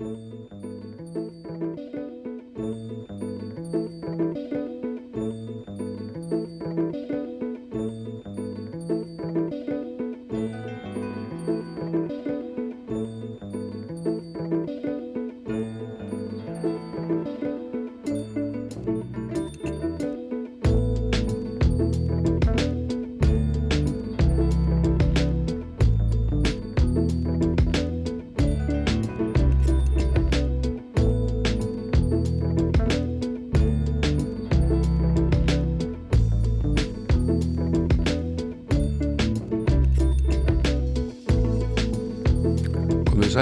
Música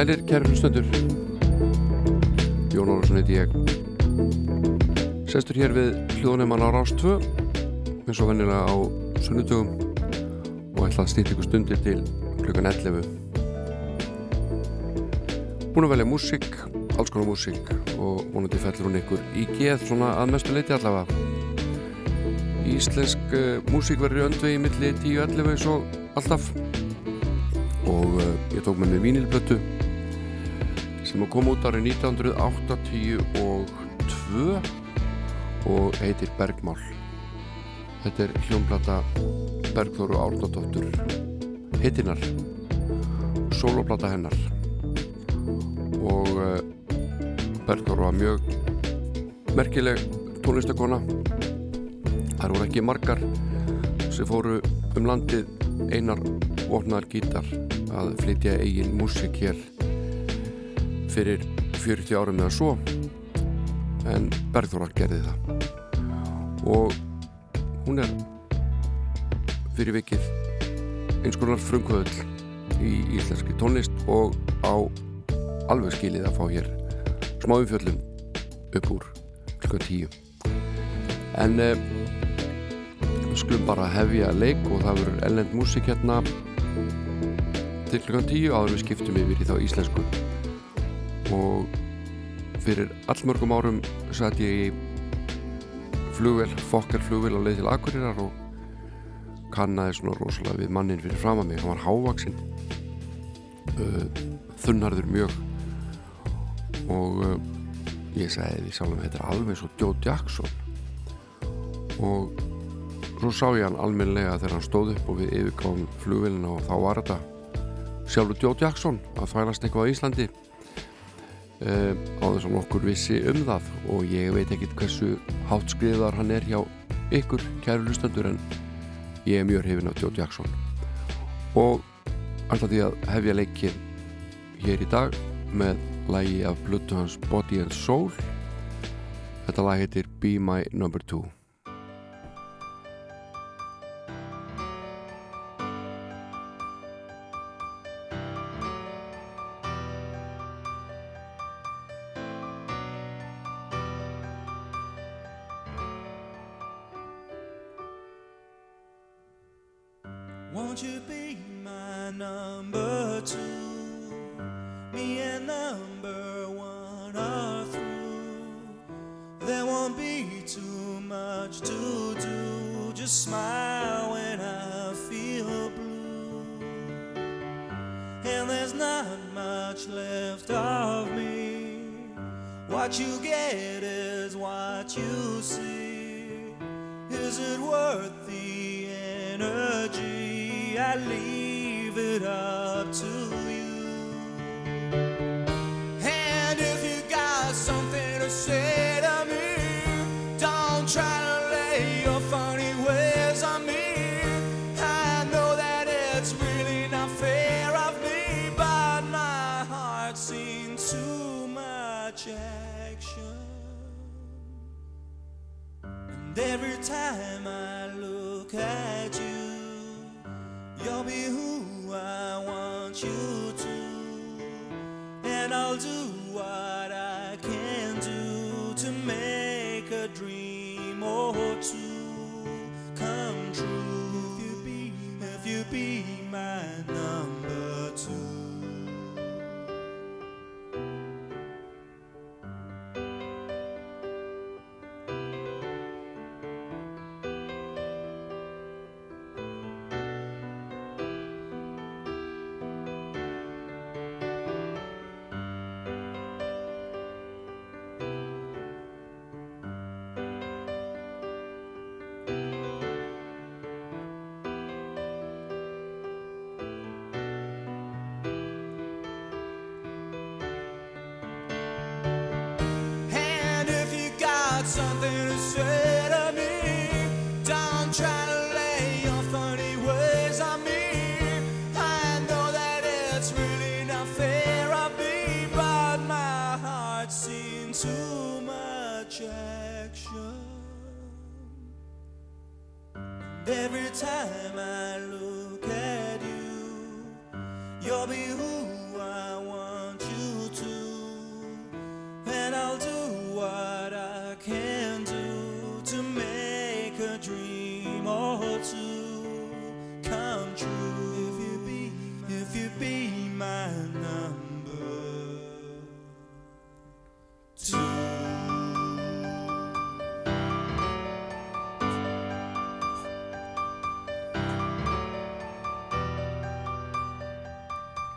Sælir, kæri hlustendur. Jón Álarsson heiti ég. Sestur hér við hljóðunemann á Rás 2 eins og vennilega á sunnutugum og ætla að stýta ykkur stundir til klukkan 11 Búin að velja músík alls konar músík og vonandi fellur hún ykkur í geð svona að mestu leiti allavega. Íslensk uh, músík verður öndvegi millir 10-11 eins og alltaf. Og uh, ég tók með mig vínilblötu sem kom út árið 1982 og heitir Bergmál. Þetta er hljómblata Bergþóru Árnardóttur hittinar soloplata hennar. Og uh, Bergþóru var mjög merkileg tónlistakona þar voru ekki margar sem fóru um landið. Einar vopnaðar gítar að flytja eigin músik hér fyrir 40 árum eða svo. En Bergþórar gerði það. Og hún er fyrir vikið eins konar frumkvöðl í íslenski tónlist og á alveg skilið að fá hér smá umfjöllum upp úr klukka tíu. En eh, skulum bara hefja leik og það verður ellend músik hérna til klukkan tíu áður við skiptum yfir í þá íslensku og fyrir allmörgum árum satt ég í flugvel, fokker flugvel á leið til Akureyrar og kannaði svona rosalega við mannin fyrir fram að mig, hann var hávaksinn uh, þunnarður mjög. Og uh, ég sagði því sjálf að þetta er alveg svo Joe Jackson. Og svo sá ég hann almenlega þegar hann stóð upp og við yfirgáðum flugvelina og þá var þetta sjálfur Joe Jackson að fælast eitthvað á Íslandi uh, á þess að nokkur vissi um það og ég veit ekkit hversu hátskriðar hann er hjá ykkur kæru lustendur en ég er mjög hefinn af Joe Jackson. Og alltaf því að hefja leikið hér í dag með lægi af blötu hans Body and Soul. Þetta lag heitir Be My Number Two Won't you be my number two? Me and number one are through. There won't be too much to do. Just smile when I feel blue. And there's not much left of me. What you get is what you see. Is it worth? I leave it up I'll do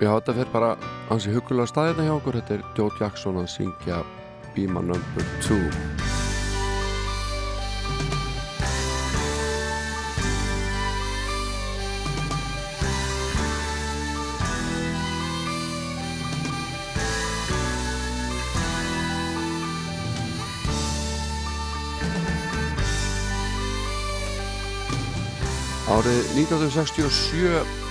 Já, þetta fer bara hansi hugulega staðina hjá okkur. Þetta er Joe Jackson að syngja Be My Number 2 Árið 1967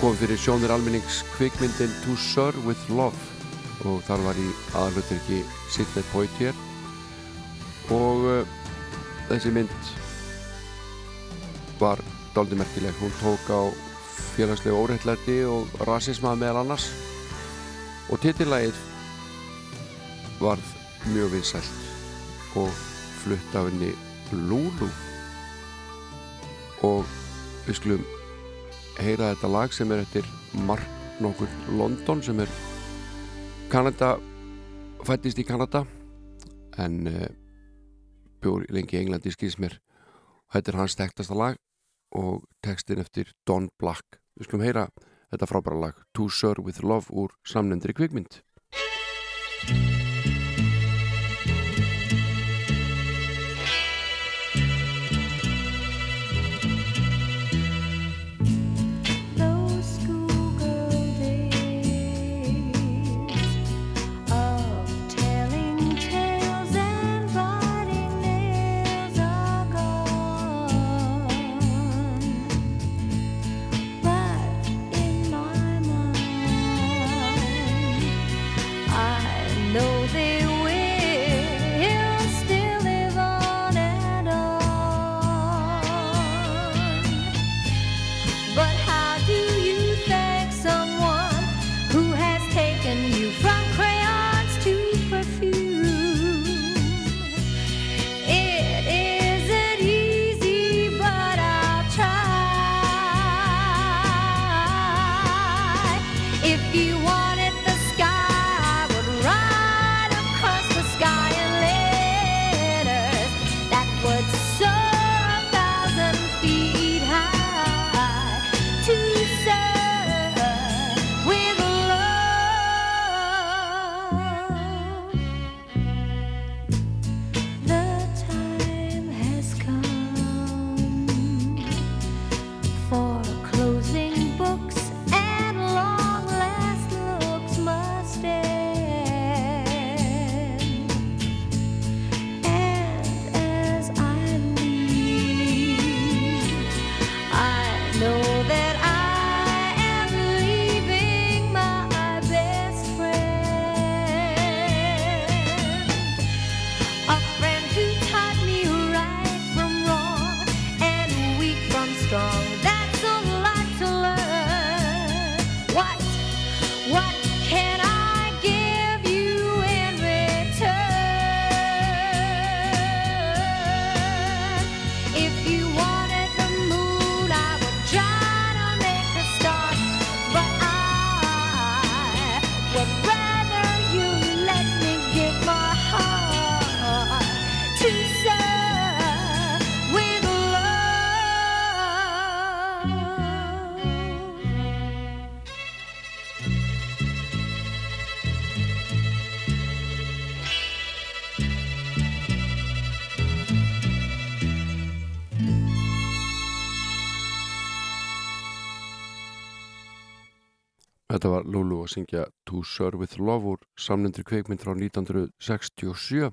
kom fyrir sjónir almennings kvikmyndin To Serve With Love og þar var í aðalhuturki Sidney Poitier. Og uh, þessi mynd var daldi merkileg. Hún tók á félagslega óreittlæti og rasisma meðal annars. Og titillægið varð mjög vinsælt og flutt af henni Lulu. Og við skulum heyra þetta lag sem er eftir Mark nokkur London sem er Kanada fættist í Kanada en uh, bjór lengi í Englandi skýrs mér. Þetta er hans tektasta lag og tekstin eftir Don Black. Við skulum heyra þetta frábæra lag To Serve With Love úr samnendri kvikmynd. Those að syngja To Serve With Love úr samnendri kveikmynd frá 1967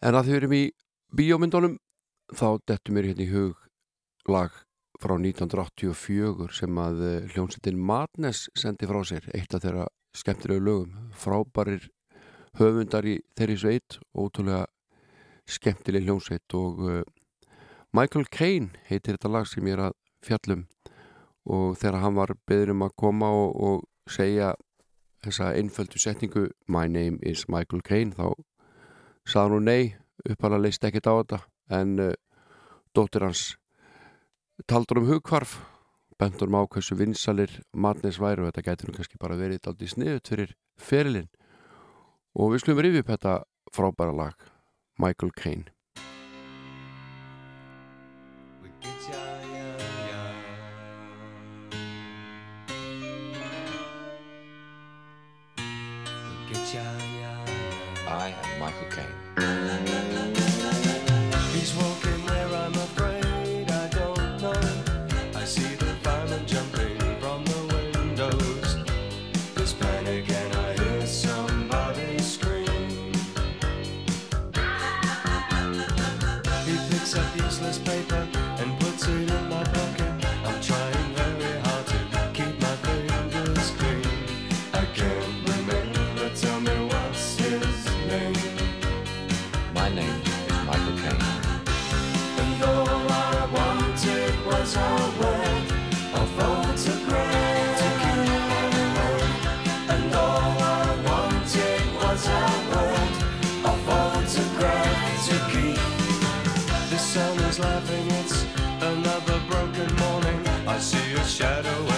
En að við erum í bíómyndunum þá dettur mér hérna í hug lag frá 1984 sem að eh, hljómsveitin Madness sendi frá sér, eitt af þeirra skemmtilegu lögum, frábærir höfundar í þeirri sveit ótrúlega skemmtileg hljómsveit og uh, Michael Caine heitir þetta lag sem ég er að fjallum og þegar hann var beður um að koma og, og segja þessa einföldu setningu My name is Michael Caine þá sagði hún nei uppalega leist ekkert á þetta. En uh, dóttir hans taldur um hugkvarf bendur um á hversu vinsalir matnes væru og þetta gæti nú kannski bara verið aldrei sniðut fyrir ferilinn. Og við skulum rifja upp þetta frábæra lag Michael Caine shadow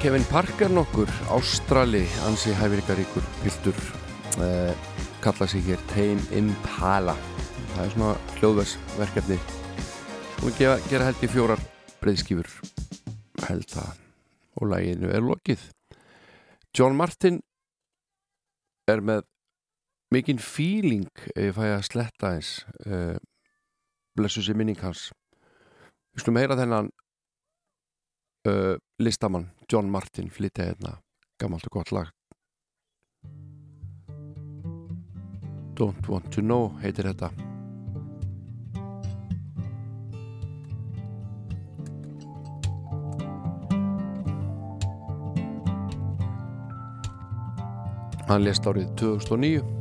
Kevin Parker nokkur, Ástrali, ansi hæfileikaríkur piltur, eh, kalla sig hér Tame Impala. Það er svona hljóðversverkefni og gera, gera held í fjórar breyðskífur held það og læginu er lokið. John Martin er með mikinn feeling ef ég fæ að sletta eins uh, blessu sér minning hans. Við skulum heyra þennan uh, listamann John Martin flytja hérna. Gammalt og gott lag. Don't Want To Know heitir þetta. Hann lést árið 2009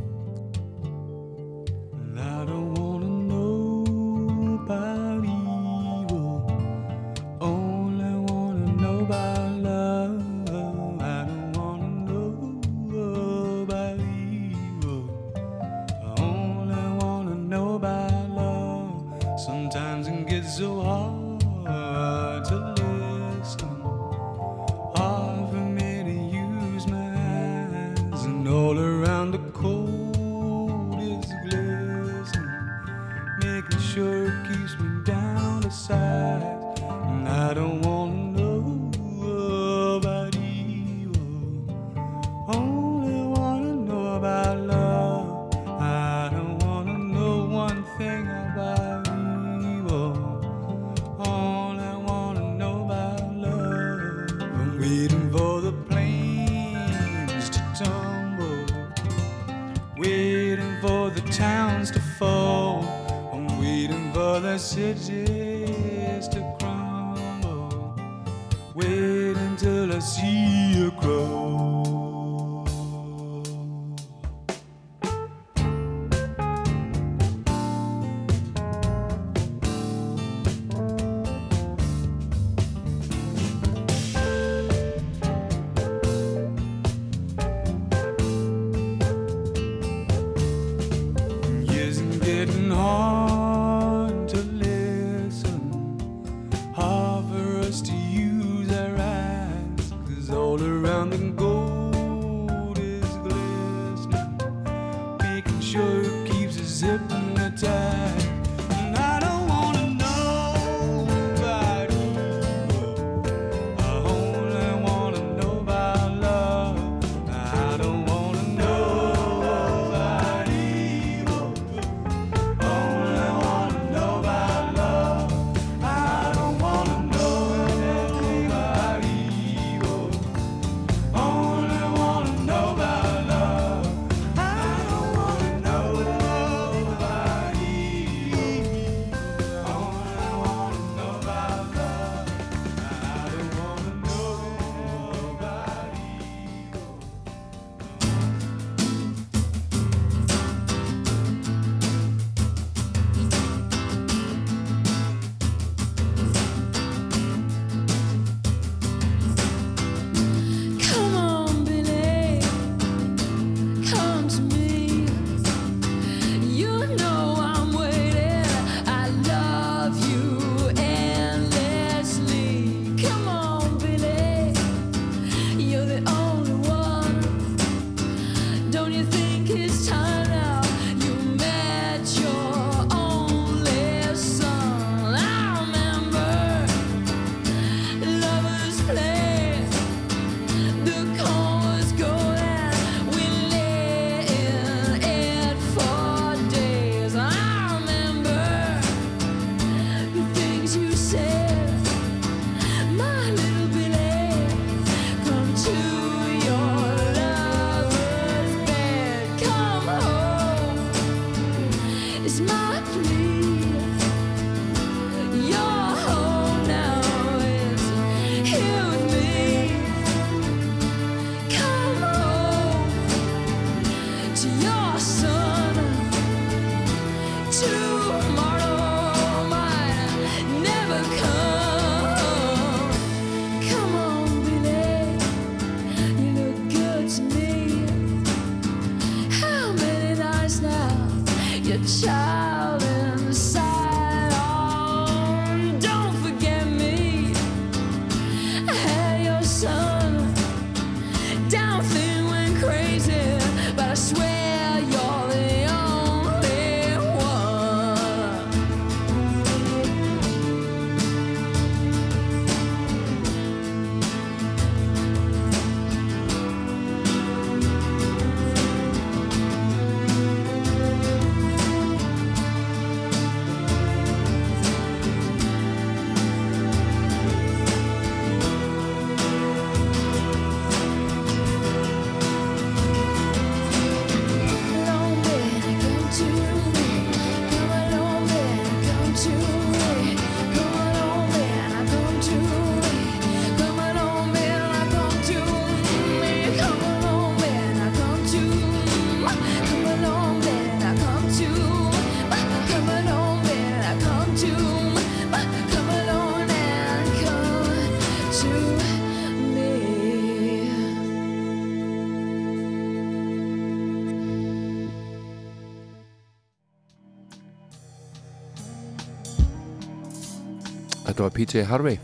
var PJ Harvey.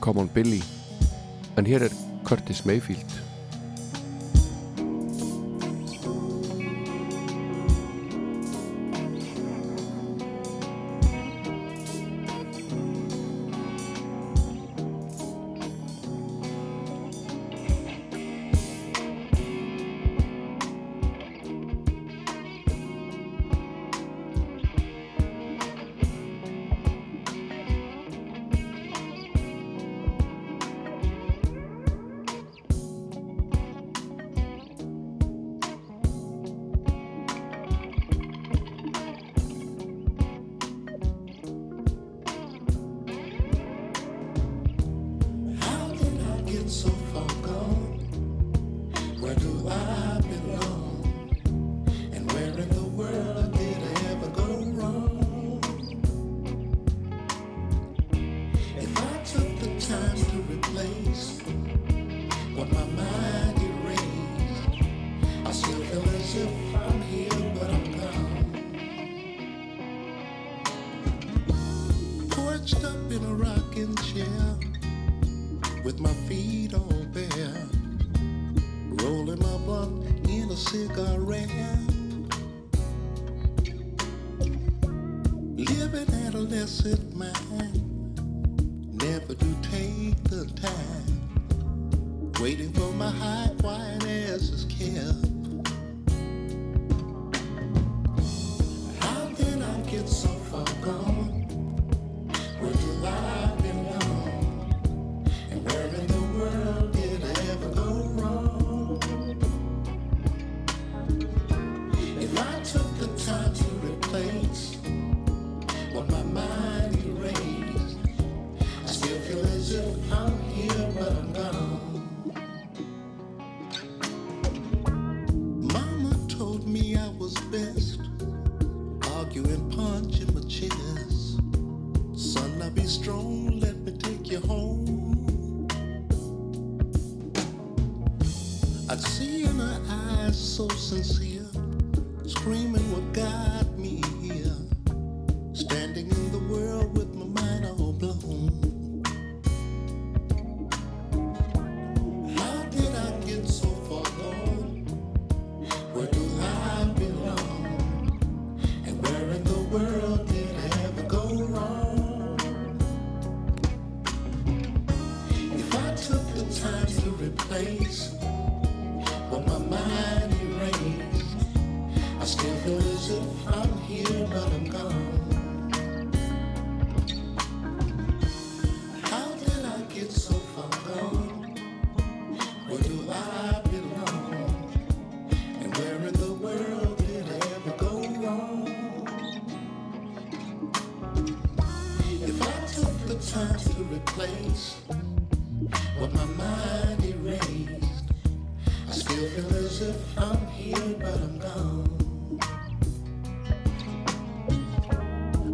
Common Billy. En hér er Curtis Mayfield. solução but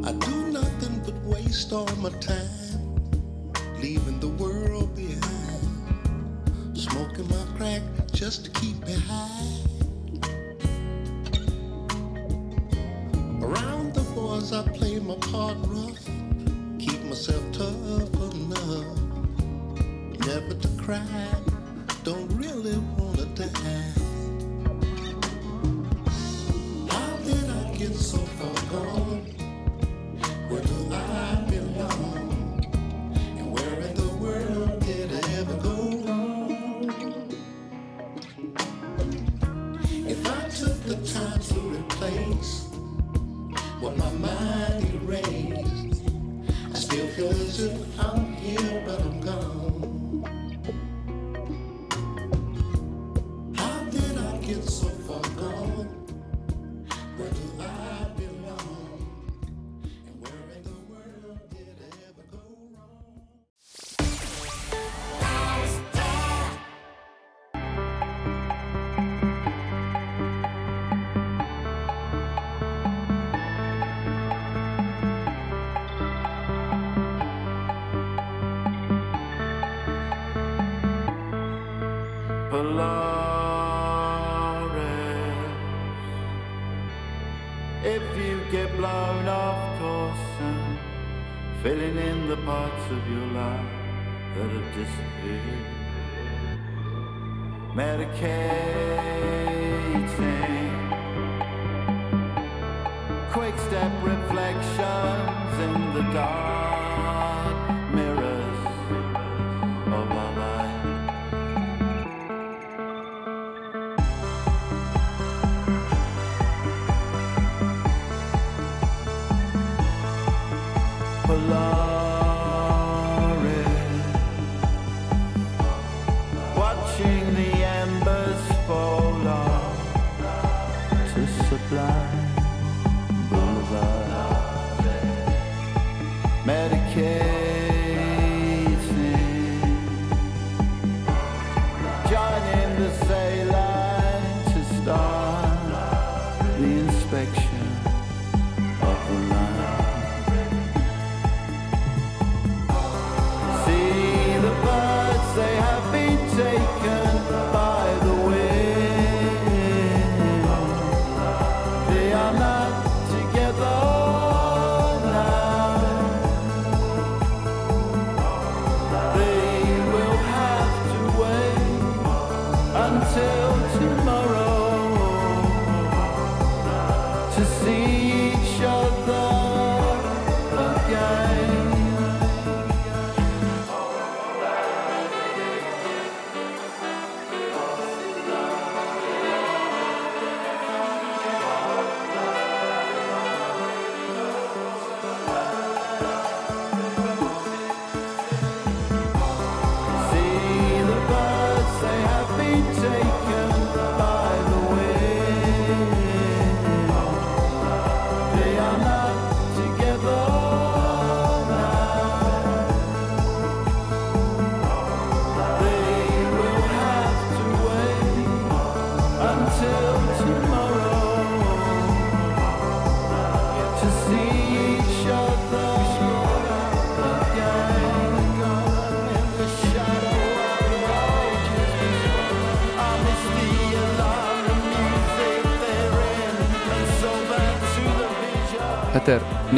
I do nothing but waste all my time, leaving the world behind. Smoking my crack just to keep me high. Around the boys, I play my part.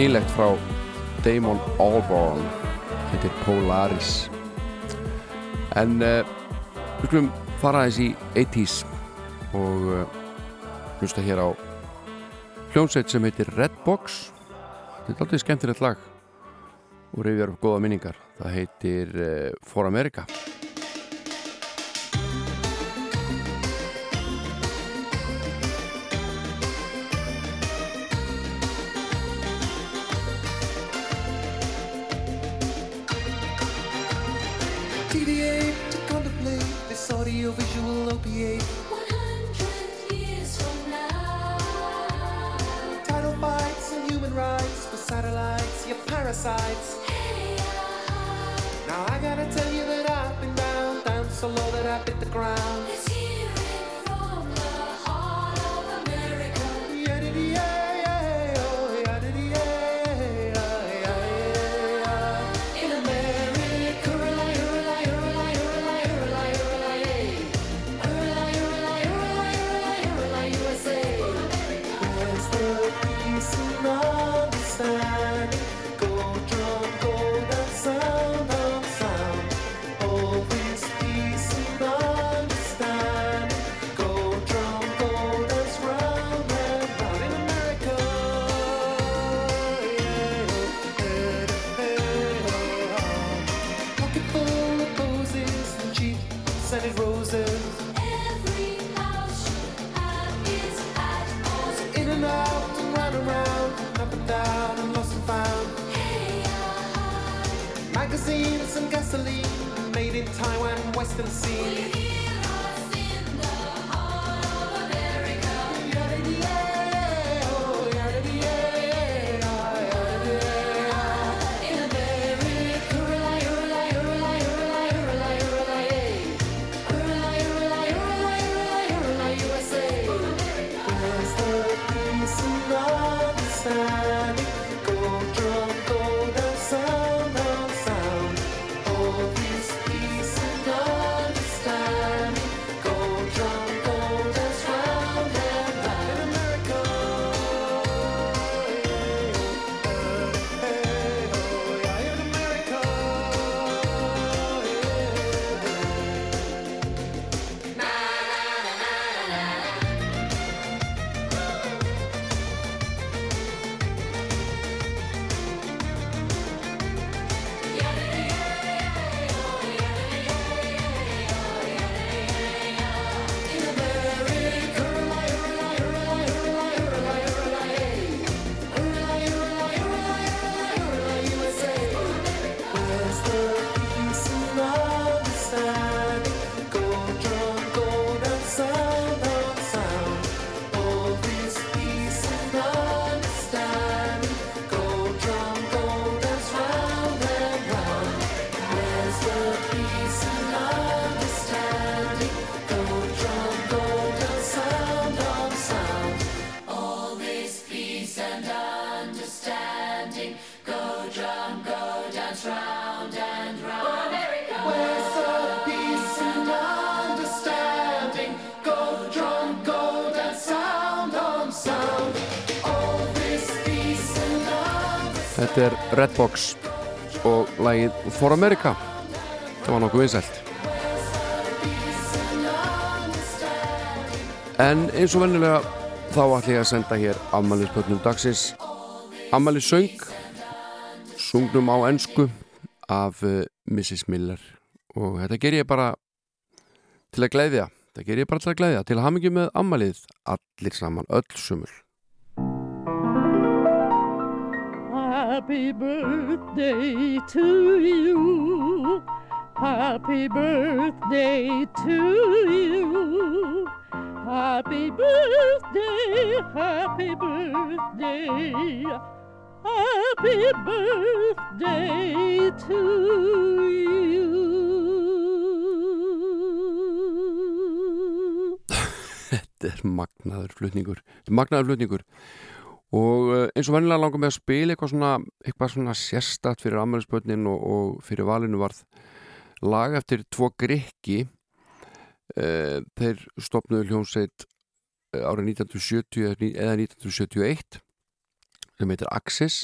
nýlegt frá Damon Albarn. Hittir Polaris. En uh, við skulum fara aðeins í 80's og uh, hlusta hér á hljómsveit sem heitir Redbox þetta er alltaf skemmtilegt lag og reyðjar upp góða minningar. Það heitir uh, For America. Redbox og lagið For America. Það var nokkuð vinsælt. En eins og vennilega þá ætla ég að senda hér afmælispötnum dagsins. Afmælisöng sungnum á ensku af uh, Mrs. Miller. Og þetta ger ég bara til að gleiðja þetta ger ég bara til að gleiðja til að hafa mikið með afmælið allir saman, öll sumul Happy birthday to you. Happy birthday to you. Happy birthday, happy birthday. Happy birthday to you. Þetta er magnaður flutningur Þetta er magnaður flutningur og eh, eins og vennilega langar með að spila eitthvað svona, eitthvað svona sérstætt fyrir ammælisbönnin og, og fyrir valinu varð lag eftir tvo grikki. Eh, þeir stopnuðu hljómsveit eh, árið 1970 eða ní- eða 1971 sem heitir Axis.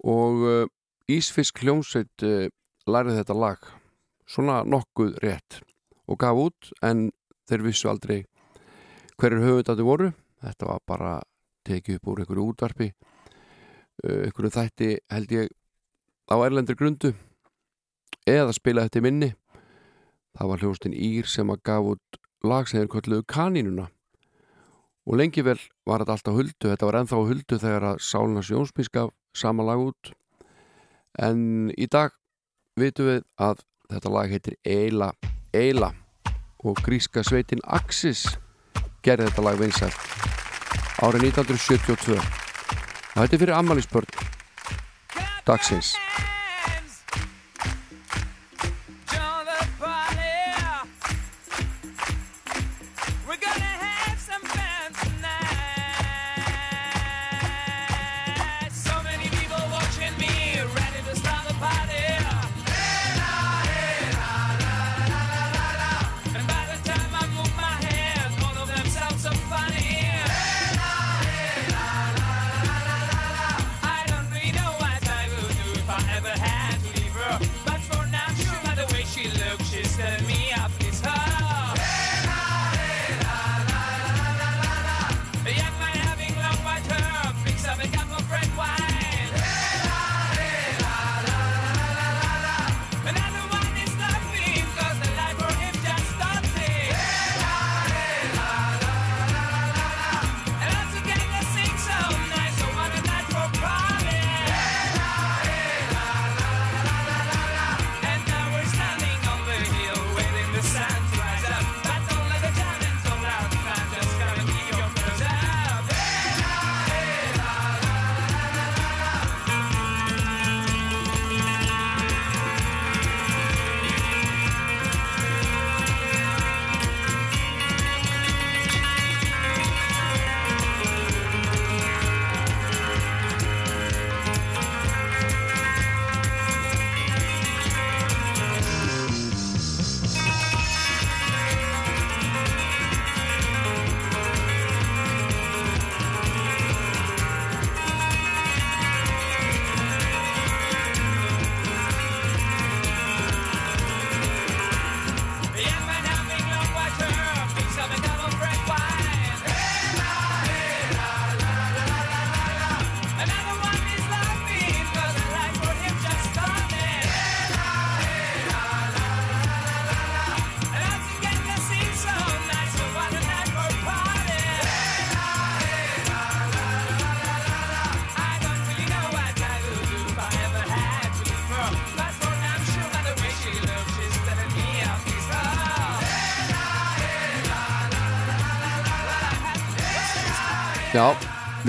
Og uh, Ísfisk hljómsveit uh, lærið þetta lag svona nokkuð rétt og gaf út en þeir vissu aldrei hverjir höfundandi voru. Þetta var bara tekið upp úr einhverju útvarpi uh, einhverju þætti held ég á erlendri grundu eða spila þetta í minni. Það var hljóðstinn Ír sem að gaf út lag sem þeir kolluðu kanínuna og lengi vel var þetta alltaf huldu þetta var ennþá huldu þegar að Sálunas Jónsmís gaf sama lag út. En í dag vitum við að þetta lag heitir Eila Eila og gríska sveitin Axis gerði þetta lag vinsælt árið 1972 og þetta er fyrir ammælisbörn dagsins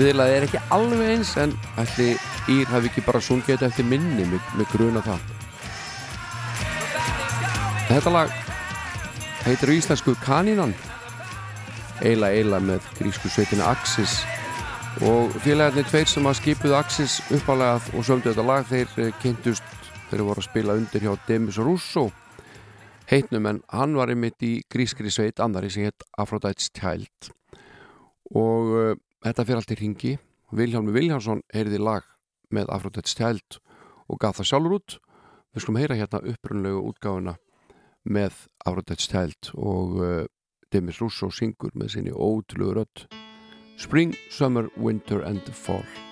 viðlaði er ekki alveg eins en ætli Ír hafi ekki bara sungið þetta eftir minni með, gruna það. Þetta lag heitir íslensku Kanínan. Eila Eila með grísku sveitina Axis. Og félagarnir tveir sem að skipuðu Axis uppalagað og sömdu þetta lag þeir eh, kynntust þeir voru að spila undir hjá Demis Russo heitnum en hann var einmitt í grískri sveit annari sem hétt Aphrodite's Child. Og uh, þetta fyrir allt í ringi Vilhjálmi Vilhjálmsson heyrði lag með Aphrodite's Child og gaf það sjálfur út. Við skulum heyra hérna upprunlegu útgáfuna með Aphrodite's Child og uh, Demis Russo syngur með sinni ótrúlega rödd. Spring, Summer, Winter and Fall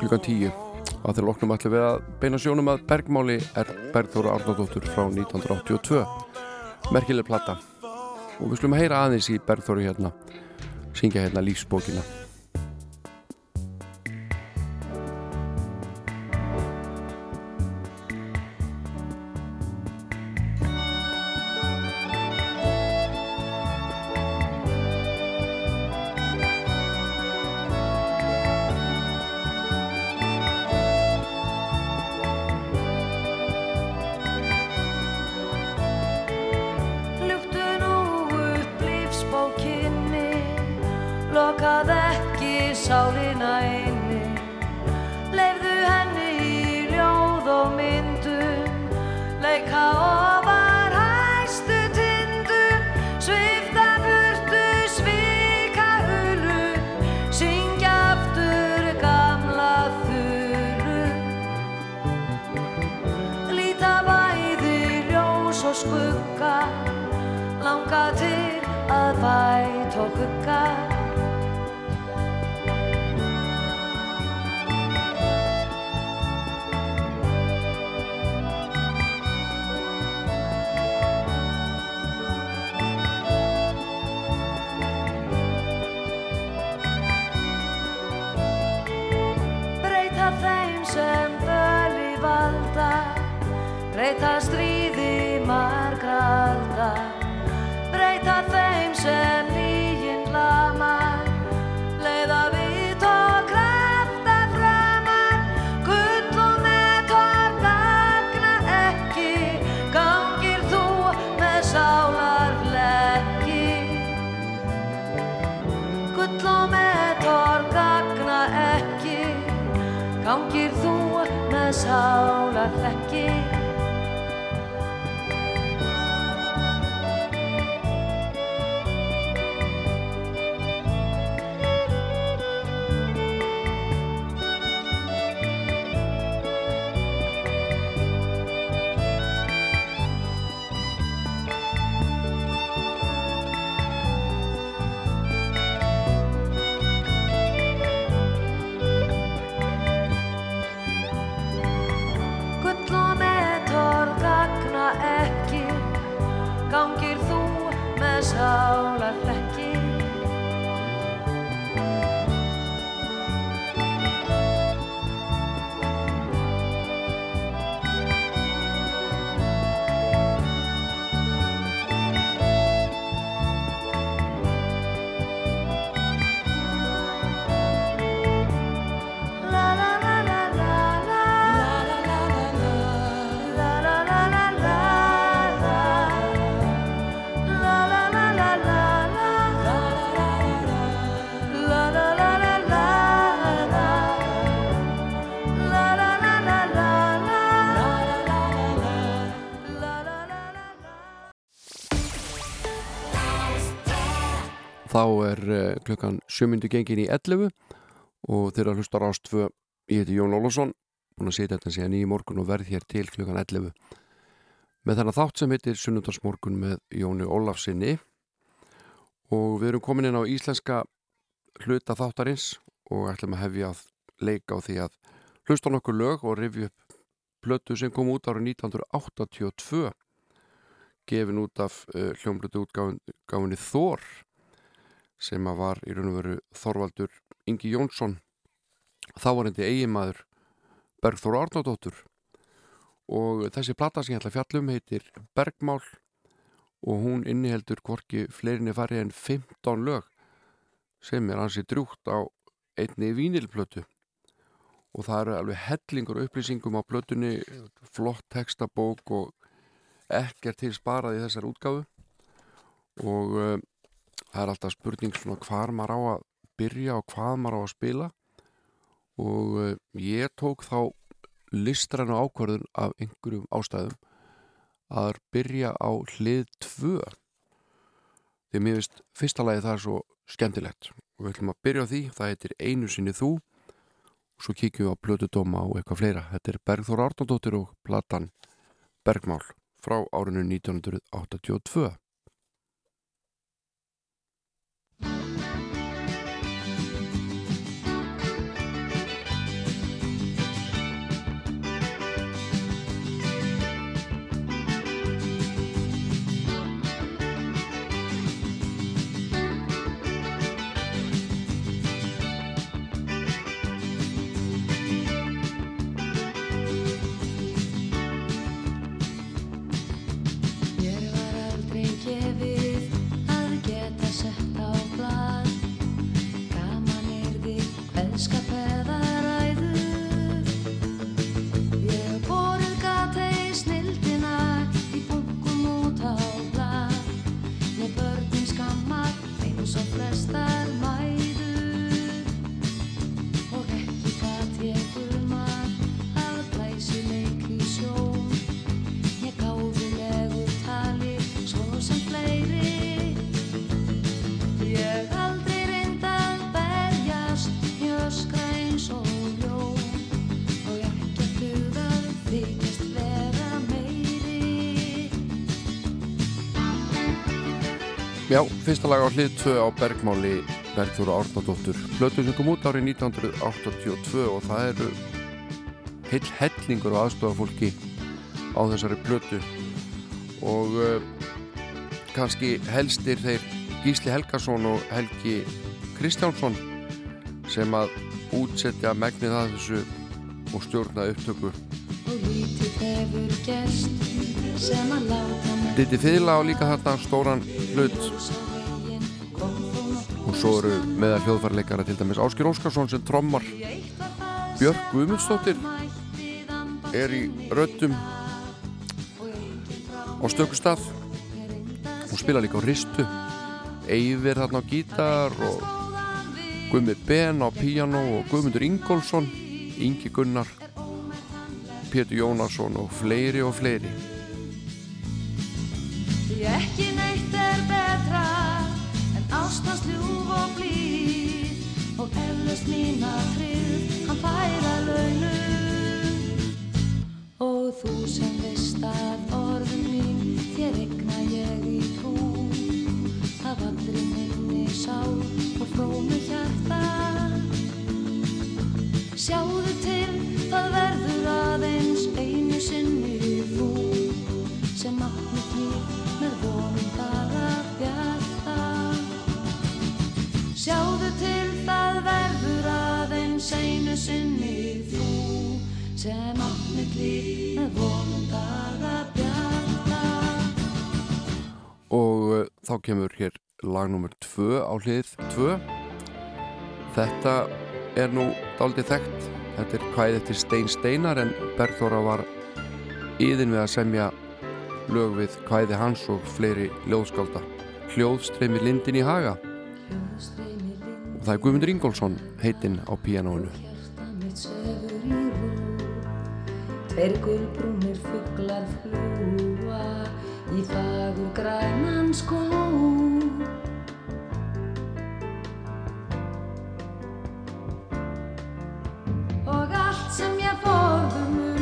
klukkan tíu. Að þeir loknum allir við að beina sjónum að Bergmáli er Bergþóra Arnaldóttur frá 1982. Merkileg platta. Og við slumum að heyra aðeins í Bergþóru hérna, syngja hérna lífsbókina. 对 þá er uh, klukkan 7. gengin í 11 og þeirra hlustar ástvö ég heiti Jón Ólafsson búin að setja þetta síðan í morgun og verð hér til klukkan 11 með þennan þátt sem heitir Sunnundarsmorgun með Jóni Ólafsinni og við erum komin inn á íslenska hluta þáttarins og ætlum að hefja að leika á því að hlusta nokkur lög og rifja upp plötu sem kom út árið 1982 gefin út af uh, hljómblötu útgáfinni Þór sem að var í raun og veru Þorvaldur Ingi Jónsson þá var hindi eiginmaður Bergþór Arnódóttur og þessi plata sem ég ætla að fjallum heitir Bergmál og hún inniheldur hvorki fleirinni fari en 15 lög sem er ansi drúgt á einni vínilplötu. Og það eru alveg hellingur upplýsingum á plötunni, flott textabók og ekkert til sparað í þessar útgáfu. Og uh, það er alltaf spurning svona hvar maður á að byrja og hvað maður á að spila. Og uh, ég tók þá listræna ákvörðun af einhverjum ástæðum að byrja á hlið 2 því mér finnst fyrsta lagi það er svo skemmtilegt. Og við ætlum að byrja á því, það heitir Einu sinni þú. Og svo kíkjum við á Plötudóma og eitthvað fleira. Þetta er Bergþór Arnóndóttir og platan Bergmál frá árinu 1982 Já, fyrsta lag á hlið 2 á Bergmáli Bergþóra Árnadóttur. Plötu sem kom út árið 1982 og það eru heil hellingur og aðstofafólki á þessari plötu. Og uh, kannski helstir þeir Gísli Helgason og Helgi Kristjánsson sem að útsetja megnið að þessu og stjórna upptöku. Og lítið hefur gerst sem að láta Ditti Fiðla á líka þarna stóran hlut. Og svo eru meðal hljóðfærleikara til dæmis Áskir Óskarsson sem trommar. Björk Guðmundsdóttir er í röddum á stökustaf hún spila líka á ristu. Eyfir þarna á gítar og Guðmi Ben á píano og Guðmundur Ingólfsson Ingi Gunnar Pétur Jónasson og fleiri og fleiri Því ekki neitt er betra en ástans ljúf og blíð og eflaust mína frið hann færa launum og þú sem veist að orðum mín þér egna ég í trú. Af allri minni sál og frómu hjarta. Sjáðu til það verður aðeins Sjáðu til það verður aðeins einu sinni þú sem átt mitt líf með vonum bara bjarta. Og uh, þá kemur hér lag nummer 2 á hlið 2 þetta er nú daldið þekkt. Þetta er kvæð eftir Stein Steinar en Bergþóra var yðin við að semja lög við kvæði hans og fleiri ljóðskálda. Hljóðstreymi lindin í haga. Hljóðstreymi það er Guðmundur Ingólfsson heitinn á píanónu Tveir gullbrúnir fugglar fljúa í fagur grænan skó Og allt sem ég borðum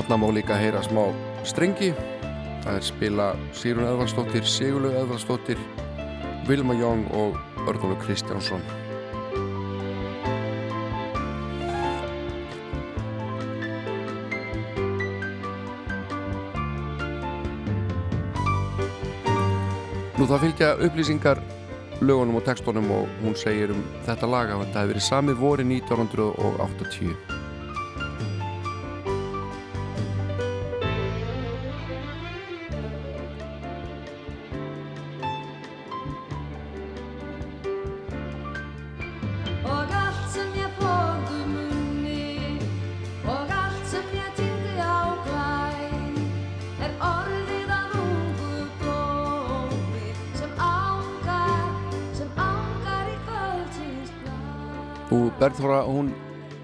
Þarna má líka heyra smá strengi. Það er spila Sýrun Eðvaldsdóttir, Sigurlaug Eðvaldsdóttir, Vilma Jóng og Örnólu Kristjánsson. Nú það fylgja upplýsingar lögunum og textunum og hún segir um þetta lag að þetta hefur verið sami vori 1980.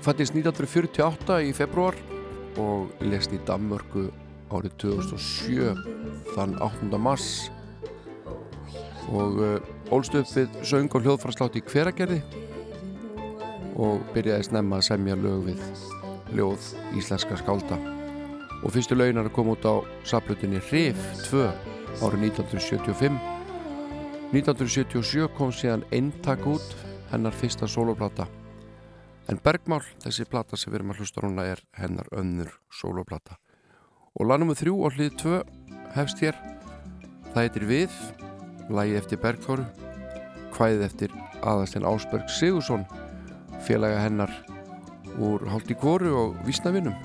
fættist 1948 í februar og lest í Danmörku árið 2007 þann 8. mars. Og ólst upp við söng og hljóðfarslátt í hveragerði og byrjaði snemma að semja lög við ljóð íslenska skálda. Og fyrstu löginar kom út á saplutinni Rif 2 árið 1975 1977 kom síðan eintak út hennar fyrsta soloplata en Bergmál, þessi plata sem við erum að hlusta núna er hennar önnur soloplata og lag nummer þrjú á hlið 2 hefst hér. Það heitir Við lagi eftir Bergþóru kvæðið eftir aðastinn Ásberg Sigursson félaga hennar úr Haldi Kóru og Vísnavinum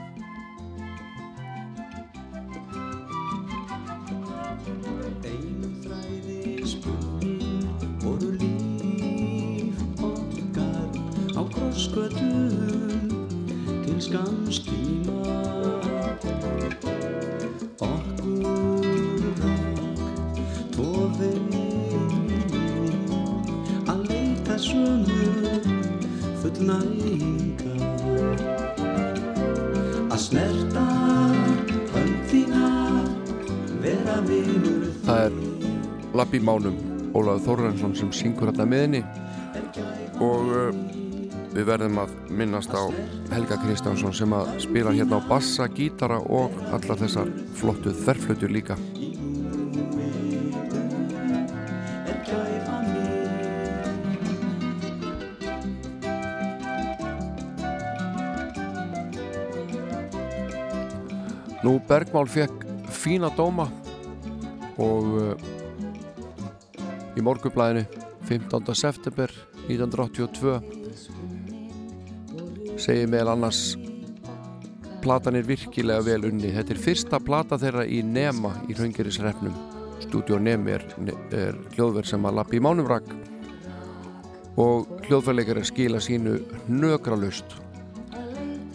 Lappi Mánum Ólafur Þórrensson sem syngur þetta með henni. Og uh, við verðum að minnast á Helga Kristjánsson sem að spila hérna á bassa, gítara og allar þessar flottu þverflötu líka Nú Bergmál fekk fína dóma og uh, í morgunblæðinu 15. september 1982 segir meðal annars platan er virkilega vel unni þetta er fyrsta plata þeirra í Nema í Hraungerisrefnum Studio Nemi er, er hljóðverð sem að lappi í mánumrak og hljóðverðleikar er skila sínu nögralust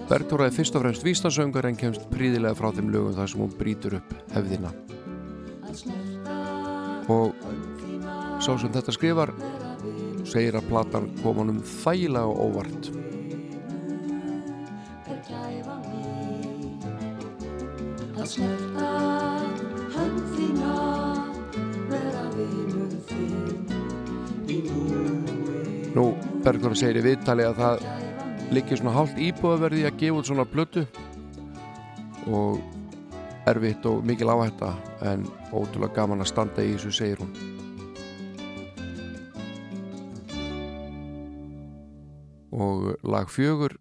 Bergþóra er fyrst og fremst vístasöngur en kemst príðilega frá þeim lögum þar sem hún brýtur upp hefðina. Og sá sem þetta skrifar segir að platan kom honum þægilega og óvart Að snerta hönd þína Vera vinur þinn Í núi Nú, Bergþóra segir í viðtali að það liggir svona hálft íbúðaverði að gefa út svona plötu. Og erfitt og mikil áhætta en ótrúlega gaman að standa í þessu segir hún. Og lag fjögur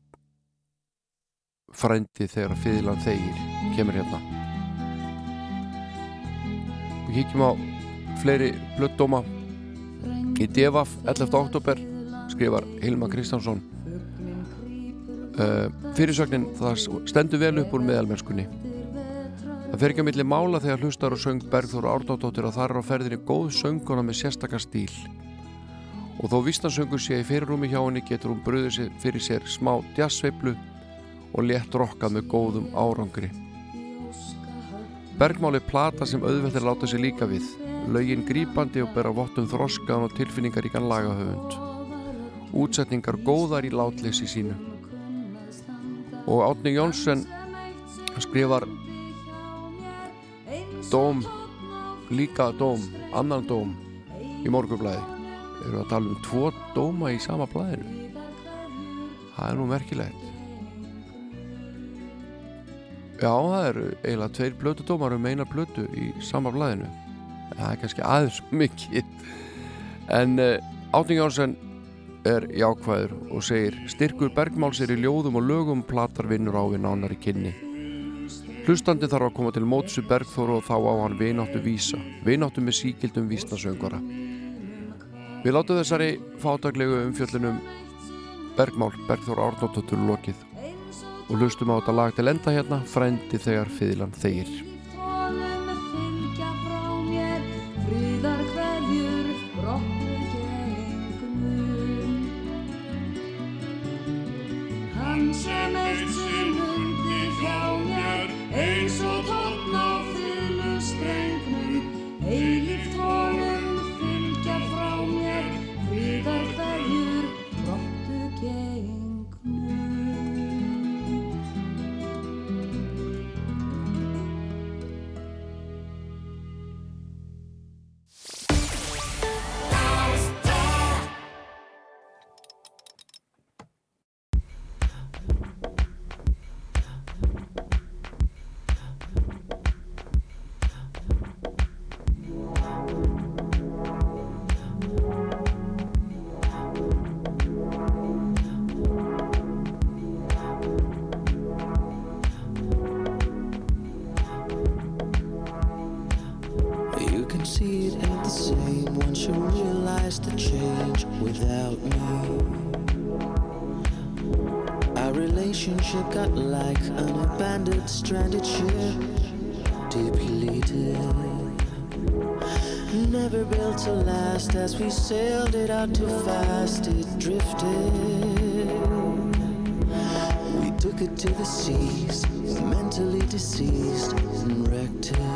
frændi þegar fyrirlan þegir kemur hérna. Við kíkjum á fleiri blöddóma í Devaf 11. oktober skrifar Hilma Kristjánsson. Uh, fyrirsögnin það stendur vel upp úr meðalmennskunni. Það fer ekki að milli mála þegar hlustar og söng Bergþór Árnáttóttir og þar er á ferðinni góð sönguna með sérstakar stíl. Og þó vísnarsöngur sé í fyrirrúmi hjá henni getur hún bröðið fyrir sér smá jazzveiflu og létt rokkað með góðum árangri Bergmál er plata sem auðvelt er láta sig líka við. Lögin grípandi og bera vottum þroskaðan og tilfinningaríkan lagahöfund. Útsetningar góðar í látleysi sínu. Og Átni Jónsson skrifar dóm líka dóm, annan dóm í morgunblæði eru að tala um tvo dóma í sama blæðinu það er nú merkilegt Já, það eru eiginlega tveir blötudómar um eina blötu í sama blæðinu. Það er kannski aðeins mikið. En uh, Átning Jónsson er jákvæður og segir styrkur bergmáls er í ljóðum og lögum platar vinnur á við nánari kynni. Hlustandi þarf að koma til mótsu Bergþóru og þá á hann vináttu vísa, vináttu með síkildum vísnasöngara. Við látum þessari fátaglegu umfjöllunum Bergmál, Bergþóru Árnóttur lokið og hlustum á þetta lag til enda hérna, frændi þegar fiðlan þegir. Sem eitt sinn hundi hjá mér, eins see it ain't the same once you realize the change without me. Our relationship got like an abandoned, stranded ship, depleted. Never built to last as we sailed it out too fast, it drifted. We took it to the seas, mentally diseased and wrecked it.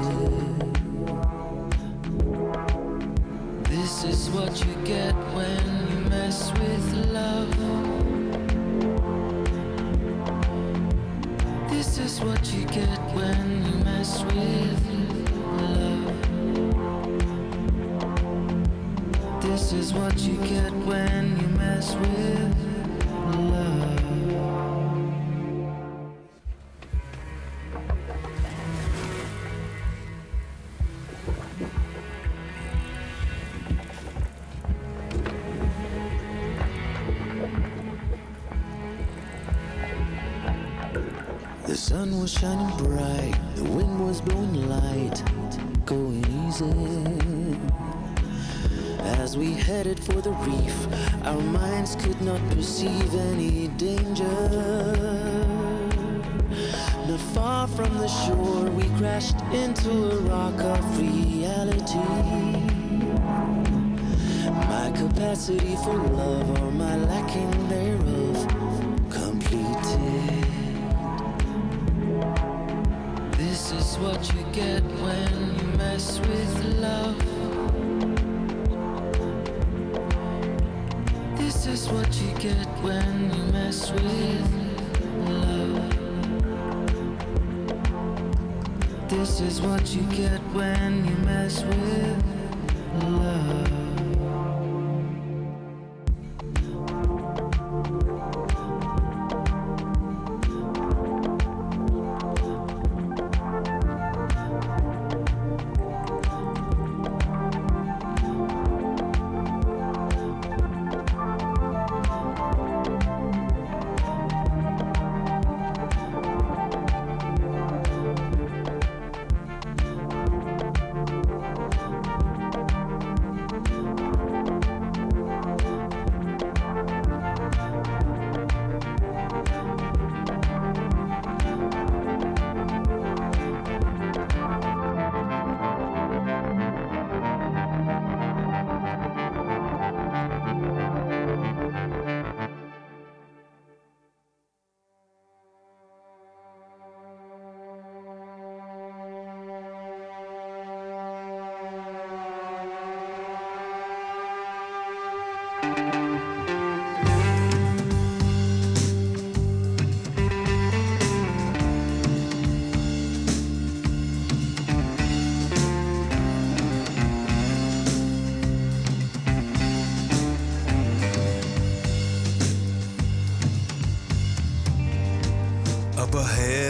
Is what you get when you mess with love. This is what you get when you mess with love. This is what you get when you mess with shining bright, the wind was blowing light, going easy. As we headed for the reef, our minds could not perceive any danger. Not far from the shore, we crashed into a rock of reality. My capacity for love or my lacking thereof Up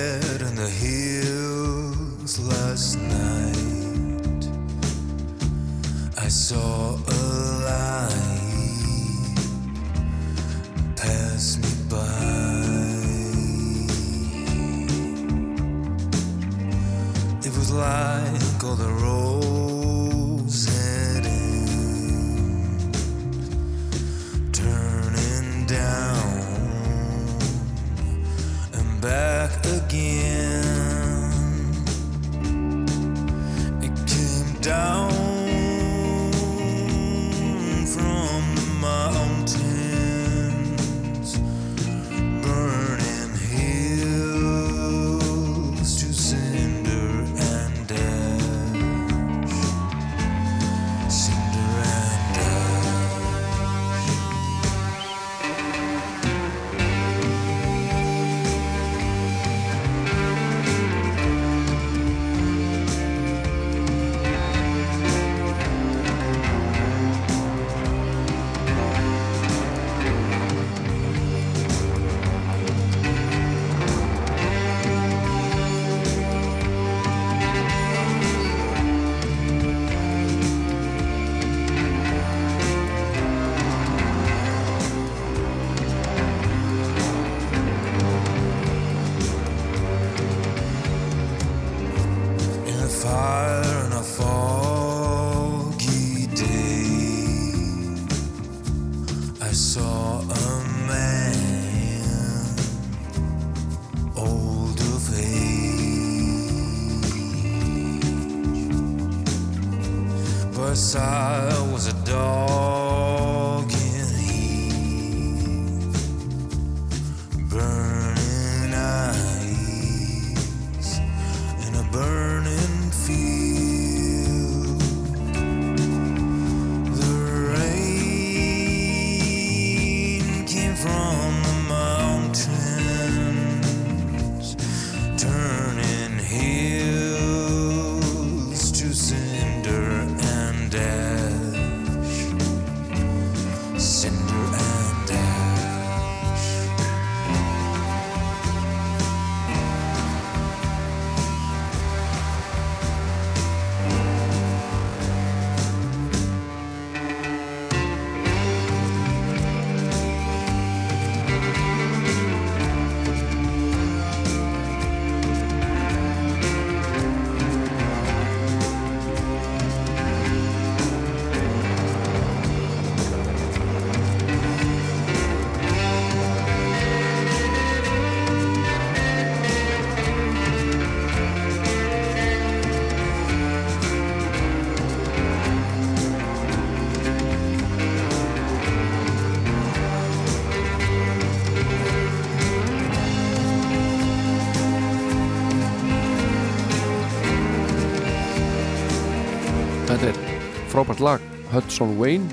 frábært lag Hudson Wayne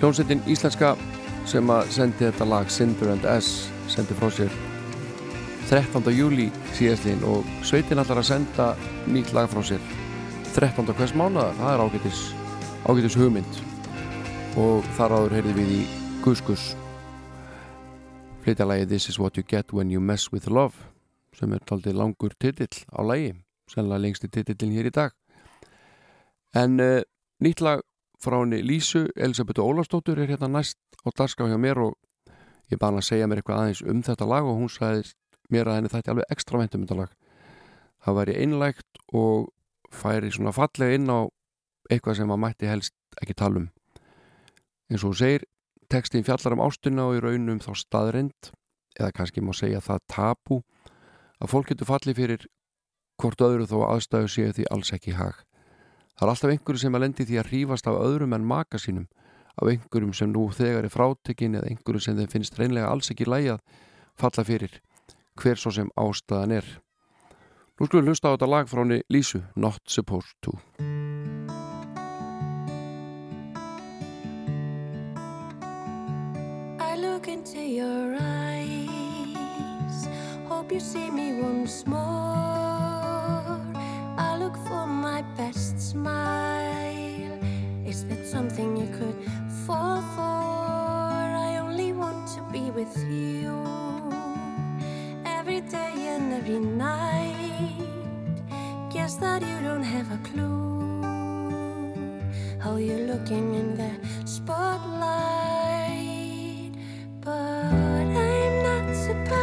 hljómsveitin íslenska sem að sendi þetta lag Cinder and S sendi frá sér 13. júli síðastlín og sveitin allar að senda nýtt lag frá sér 13. hvers mánuðar, það er ágætis ágætis hugmynd og þar áður heyrði við í Guskus flytja lagi This is what you get when you mess with love sem er taldið langur titill á lagi sennilega lengsti titillin hér í dag En uh, nýtt lag frá henni Lísu, Elisabethu Ólafsdóttur er hérna næst á dagskrá hjá mér og ég bæði að segja mér eitthvað aðeins um þetta lag og hún sagði mér að henni þætti alveg ekstra vænt um þetta lag. Það væri einlægt og færi svona fallega inn á eitthvað sem maður mætti helst ekki tala um. Og hún segir, textin fjallar um ástunna og í raunum þá staðrind eða kannski má segja það tabu að fólk getur fallið fyrir hvort öðru þó að aðstæðu séu því alls ekki hag. Það er alltaf einhverju sem að lendi því að hrífast af öðrum en maka sínum, af einhverjum sem nú þegar er frátekinn eða einhverju sem þeim finnst reynlega alls ekki lægi að falla fyrir, hver svo sem ástæðan er. Nú skulum við hlusta á þetta lag frá henni Lísu, Not Supposed To. I look into your eyes. Hope you see me once more. My best smile. Is that something you could fall for? I only want to be with you every day and every night. guess that you don't have a clue how you're looking in the spotlight. But I'm not supposed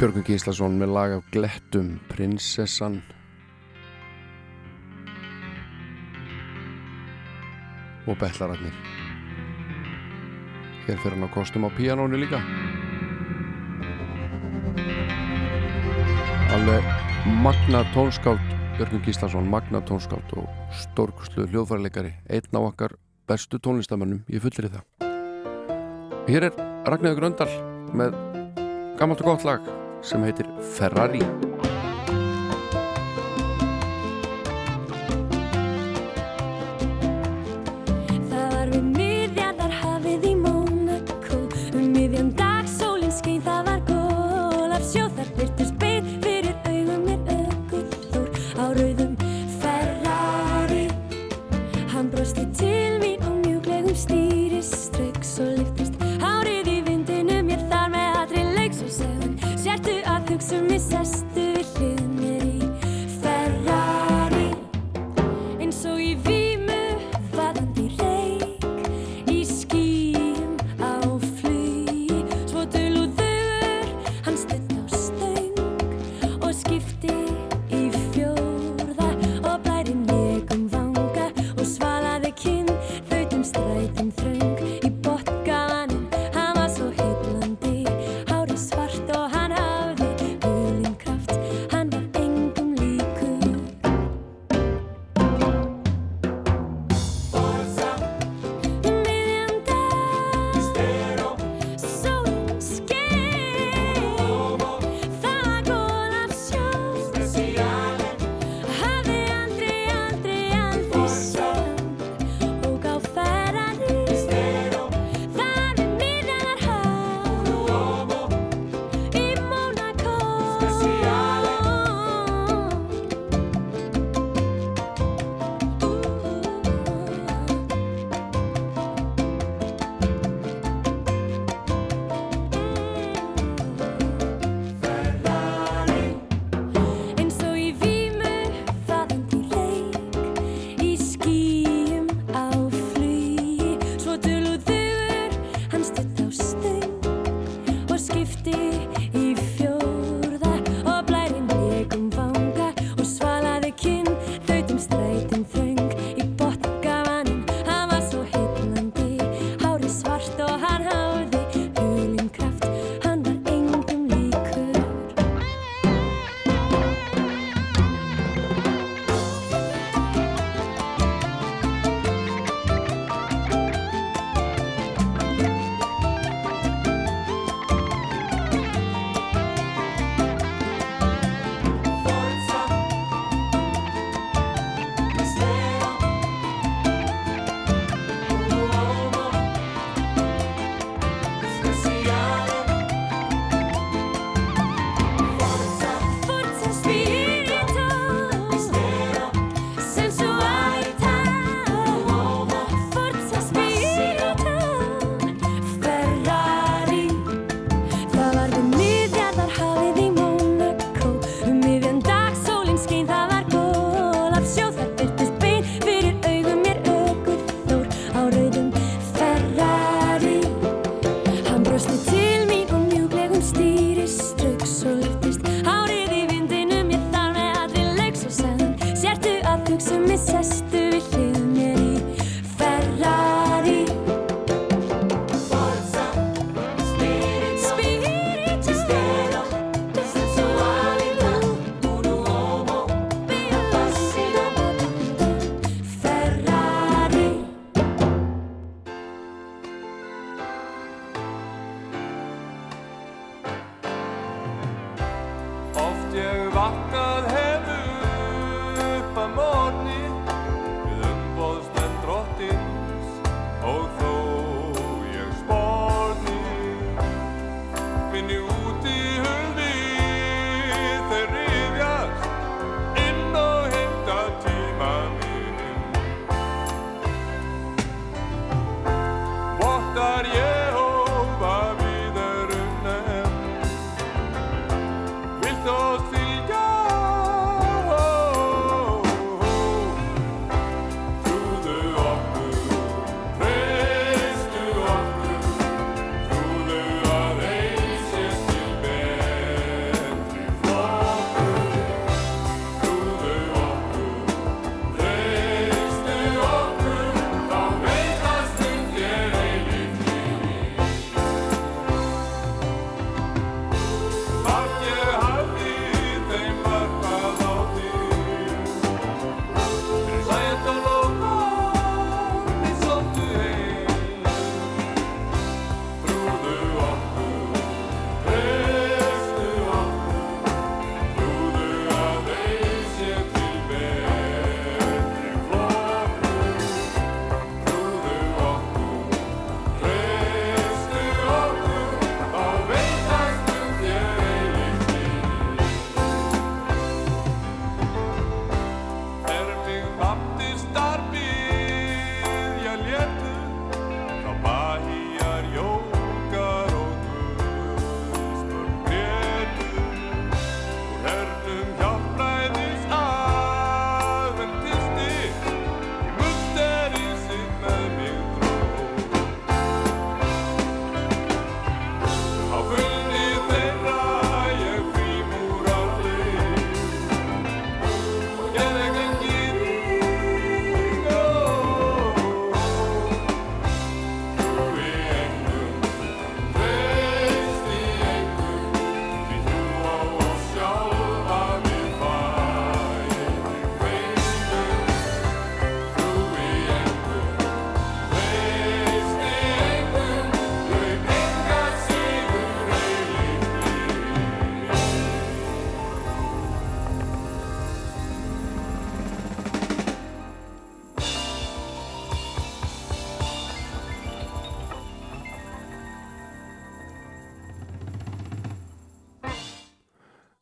Björgur Gíslason með lag af Glettum Prinsessan. Og Bellararnir. Hér fyrir hann á kostum á píanónu líka. Alveg magna tónskátt Björgur Gíslason, magna tónskátt og stórkuslu hljóðfærileikari einn á okkar bestu tónlistamannum ég fullir í það. Hér er Ragnarður Gröndal með gammalt og gott lag sem heitir Ferrari.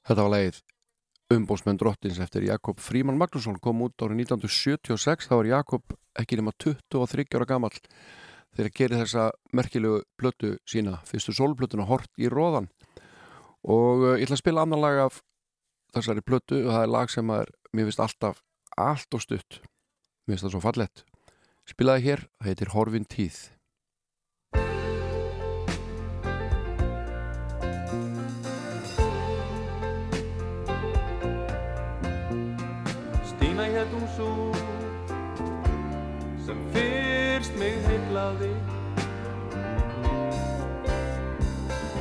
Þetta var leið umbósmenn drottins eftir Jakob Fríman Magnússon. Kom út árið 1976 þá var Jakob ekki nema 23 ára gamall þegar gerir þessa merkilegu plötu sína fyrstu sólplötuna Hort í róðan og uh, ég ætla að spila annan lag af þessari plötu og það er lag sem er, mér finnst alltaf allt og stutt. Mér finnst það svo fallett spilaði hér, það heitir Horfin tíð svo sem fyrst mig heillaði.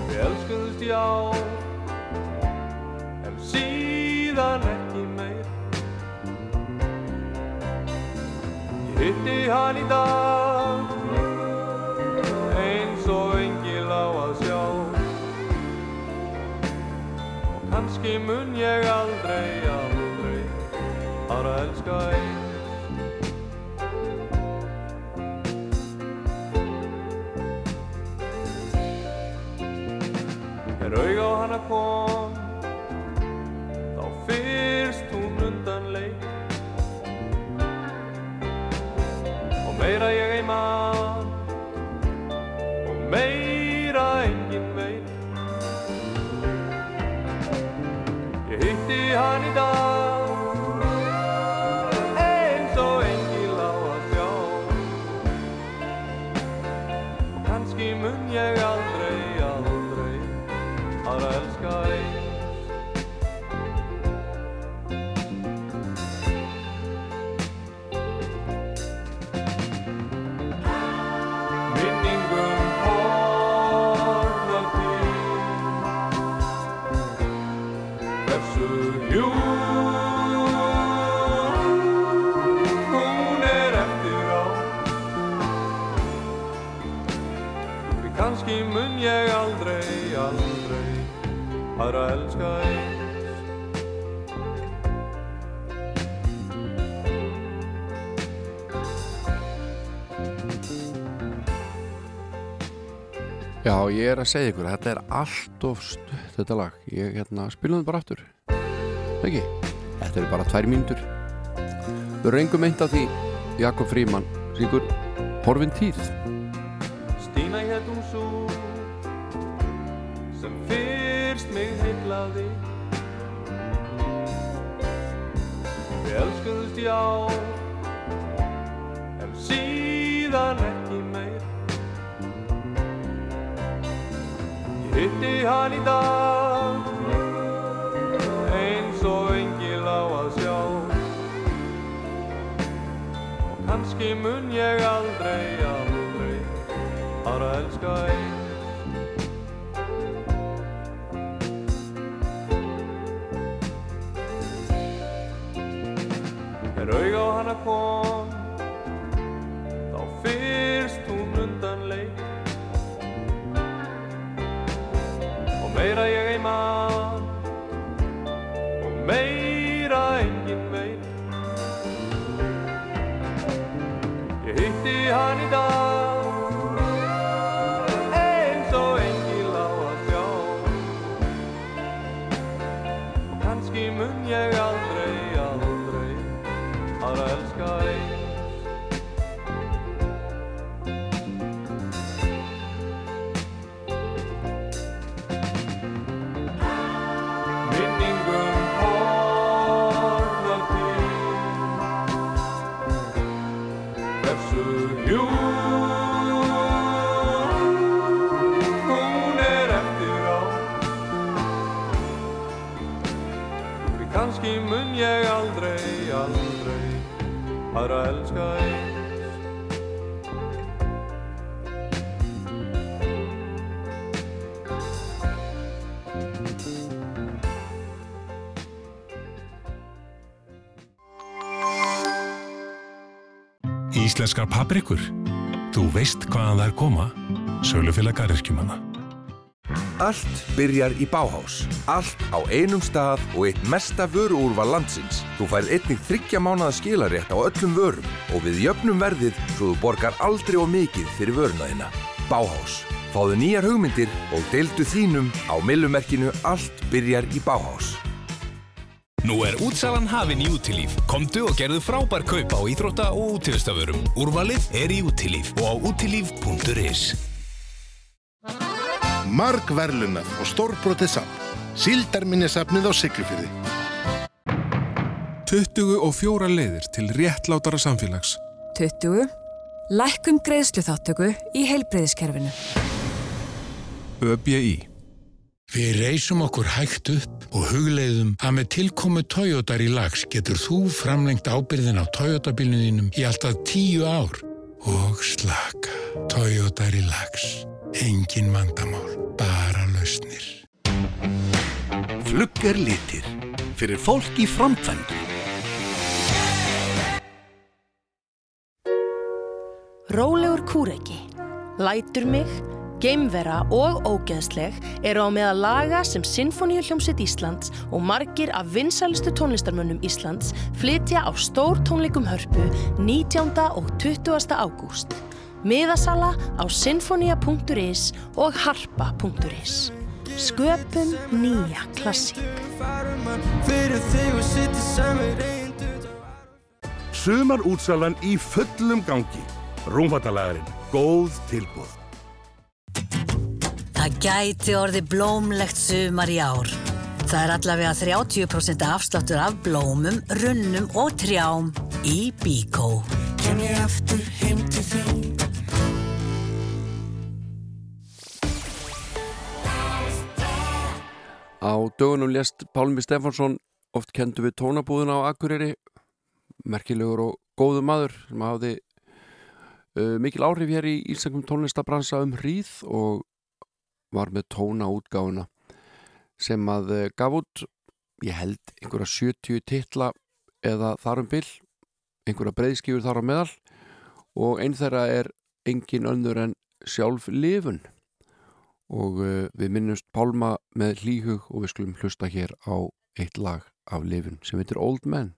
Við elskuðust já en síðan ekki meir. Ég hitti hann í dag eins og engil á að sjá. Og kannski mun ég aldrei, aldrei aðra elska eins Er auga á hana kom þá fyrst hún undan leik og meira ég ei mann og meira engin veit. Ég hitti hann í dag Já, ég er að segja ykkur, þetta er allt of stutt þetta lag. Ég hérna, spilum það bara aftur. Ekki? Þetta eru bara tvær mínútur. Við reyngum eitt af því Jakob Fríman, syngur Horfin tíð. Stína hétt hún svo sem fyrst mig heitlaði Við elskuðust já hitti hann í dag. Eins og engil á að sjá. Og kannski mun ég aldrei, aldrei aðra elska eins Íslenskar paprikur. Þú veist hvaðan þær koma. Sölufélag garðirkjumanna. Allt byrjar í Báhás. Allt á einum stað og eitt mesta vöruúrval landsins. Þú færð einnig þryggja mánada skilarétt á öllum vörum og við jöfnum verðið svo þú borgar aldrei og mikið fyrir vöruna þína. Báhás. Fáðu nýjar hugmyndir og deildu þínum á millumerkinu Allt byrjar í Báhás. Nú er útsalan hafin í útilíf. Komdu og gerðu frábær kaup á íþrótta og útivistavörum. Úrvalið er í útilíf og á útilíf.is. Marg verðlunað og stórbrotið safn. Síldarminnesafnið á Siglufyrði. 24 leiðir til réttlátara samfélags. 20. Lækkum greiðsluþáttöku í heilbreyðiskerfinu. ÖBI. Við reysum okkur hægt upp og hugleiðum að með tilkomu Toyotar í lags getur þú framlengt ábyrðin á Toyota-bílnuðinum í alltaf tíu ár. Og slaka. Toyotar í lags. Engin vandamál. Bara lausnir. Flugger litir. Fyrir fólk í framkvæmdu. Rólegur kúreki, Lætur mig, Geimvera og Ógeðsleg eru á meðal laga sem Sinfoníuhljómsveit Íslands og margir af vinsælustu tónlistarmönnum Íslands flytja á stór tónleikum hörpu 19. og 20. ágúst. Miðasala á sinfonia.is og harpa.is. Sköpum nýja klassík. Sumar útsalan í fullum gangi. Rúmfattalagarinn. Góð tilbúð. Það gæti orðið blómlegt sumar í ár. Það er allavega 30% afsláttur af blómum, runnum og trjám í Bíkó. Kem ég aftur heim til þín Á dögunum lést Pálmi Stefánsson oft kendu við tónabúðuna á Akureyri merkilegur og góðu maður sem hafði uh, mikil áhrif hér í íslenskum tónlistabransa um hríð og var með tónaútgáfuna sem að uh, gaf út ég held einhverja 70 titla eða þar um byll einhverja breyðskifur þar á meðal. Og einn þeirra er engin önnur en sjálf lifun. Og uh, við minnumst Pálma með hlýhug og við skulum hlusta hér á eitt lag af lifun sem heitir Old Man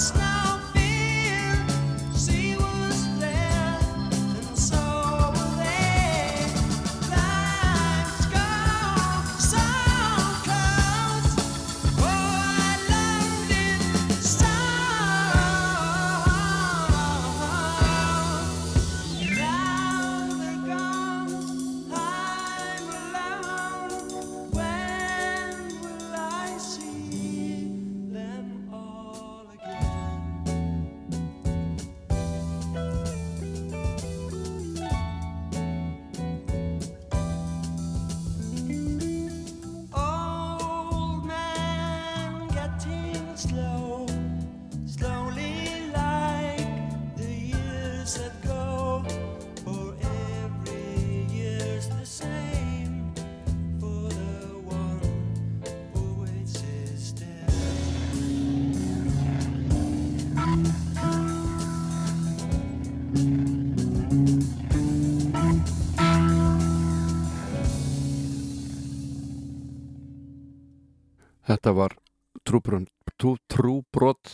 last night. Þetta var trúbrot, trú, trúbrot.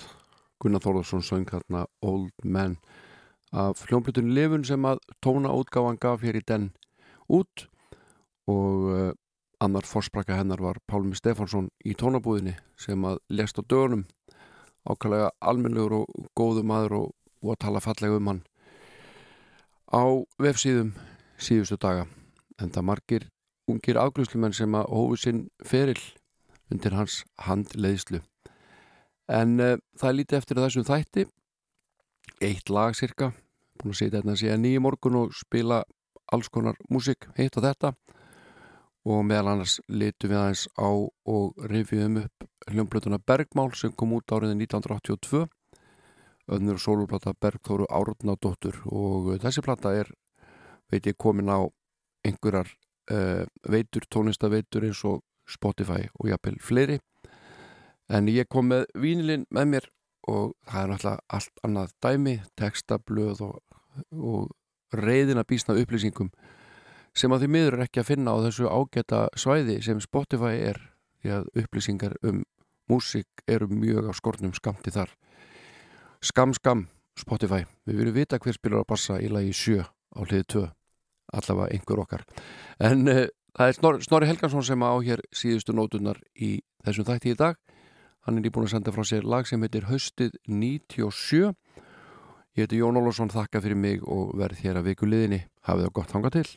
Gunnar Þórðarsson söng hérna Old Man af hljómblutun Livun sem að tóna útgáfan gaf hér í den út. Og uh, annar fórsprakka hennar var Pálmi Stefánsson í tónabúðinni sem að lest á dögunum. Ákvæmlega almennlegur og góðu maður og, og að tala fallega um hann á vefsíðum síðustu daga. En það margir ungir afgrúslumenn sem að hófu sinn feril undir hans handleiðslu. En uh, það er lítið eftir þessum þætti. Eitt lag cirka búin að setja hérna síðan nýju morgun og spila alls konar músik heitt og þetta. Og meðal annars litum við aðeins á og rifjum upp hljómblötuna Bergmál sem kom út árið 1982 önnur sóluplata Bergþóru Árnadóttur. Og þessi plata er veit ég komin á einhverjar uh, veitur, tónlistaveitur eins og Spotify og jafnvel fleiri. En ég kom með vínilinn með mér og það er náttúrulega allt annað dæmi, textablöð og, og reyðina bísna upplýsingum sem að því miður er ekki að finna á þessu ágæta svæði sem Spotify er því að upplýsingar um músík eru mjög á skornum skamti þar. Skam skam Spotify. Við viljum vita hver spilar að passa í lagi 7 á hliði 2 allavega einhver okkar. En uh, það er Snorri, Snorri Helgansson sem á hér síðustu nótunar í þessum þætti í dag. Hann er nýbúin að senda frá sér lag sem heitir Haustið 97 ég heiti Jón Ólafsson þakka fyrir mig og verð hér að viku liðinni. Hafið það gott hanga til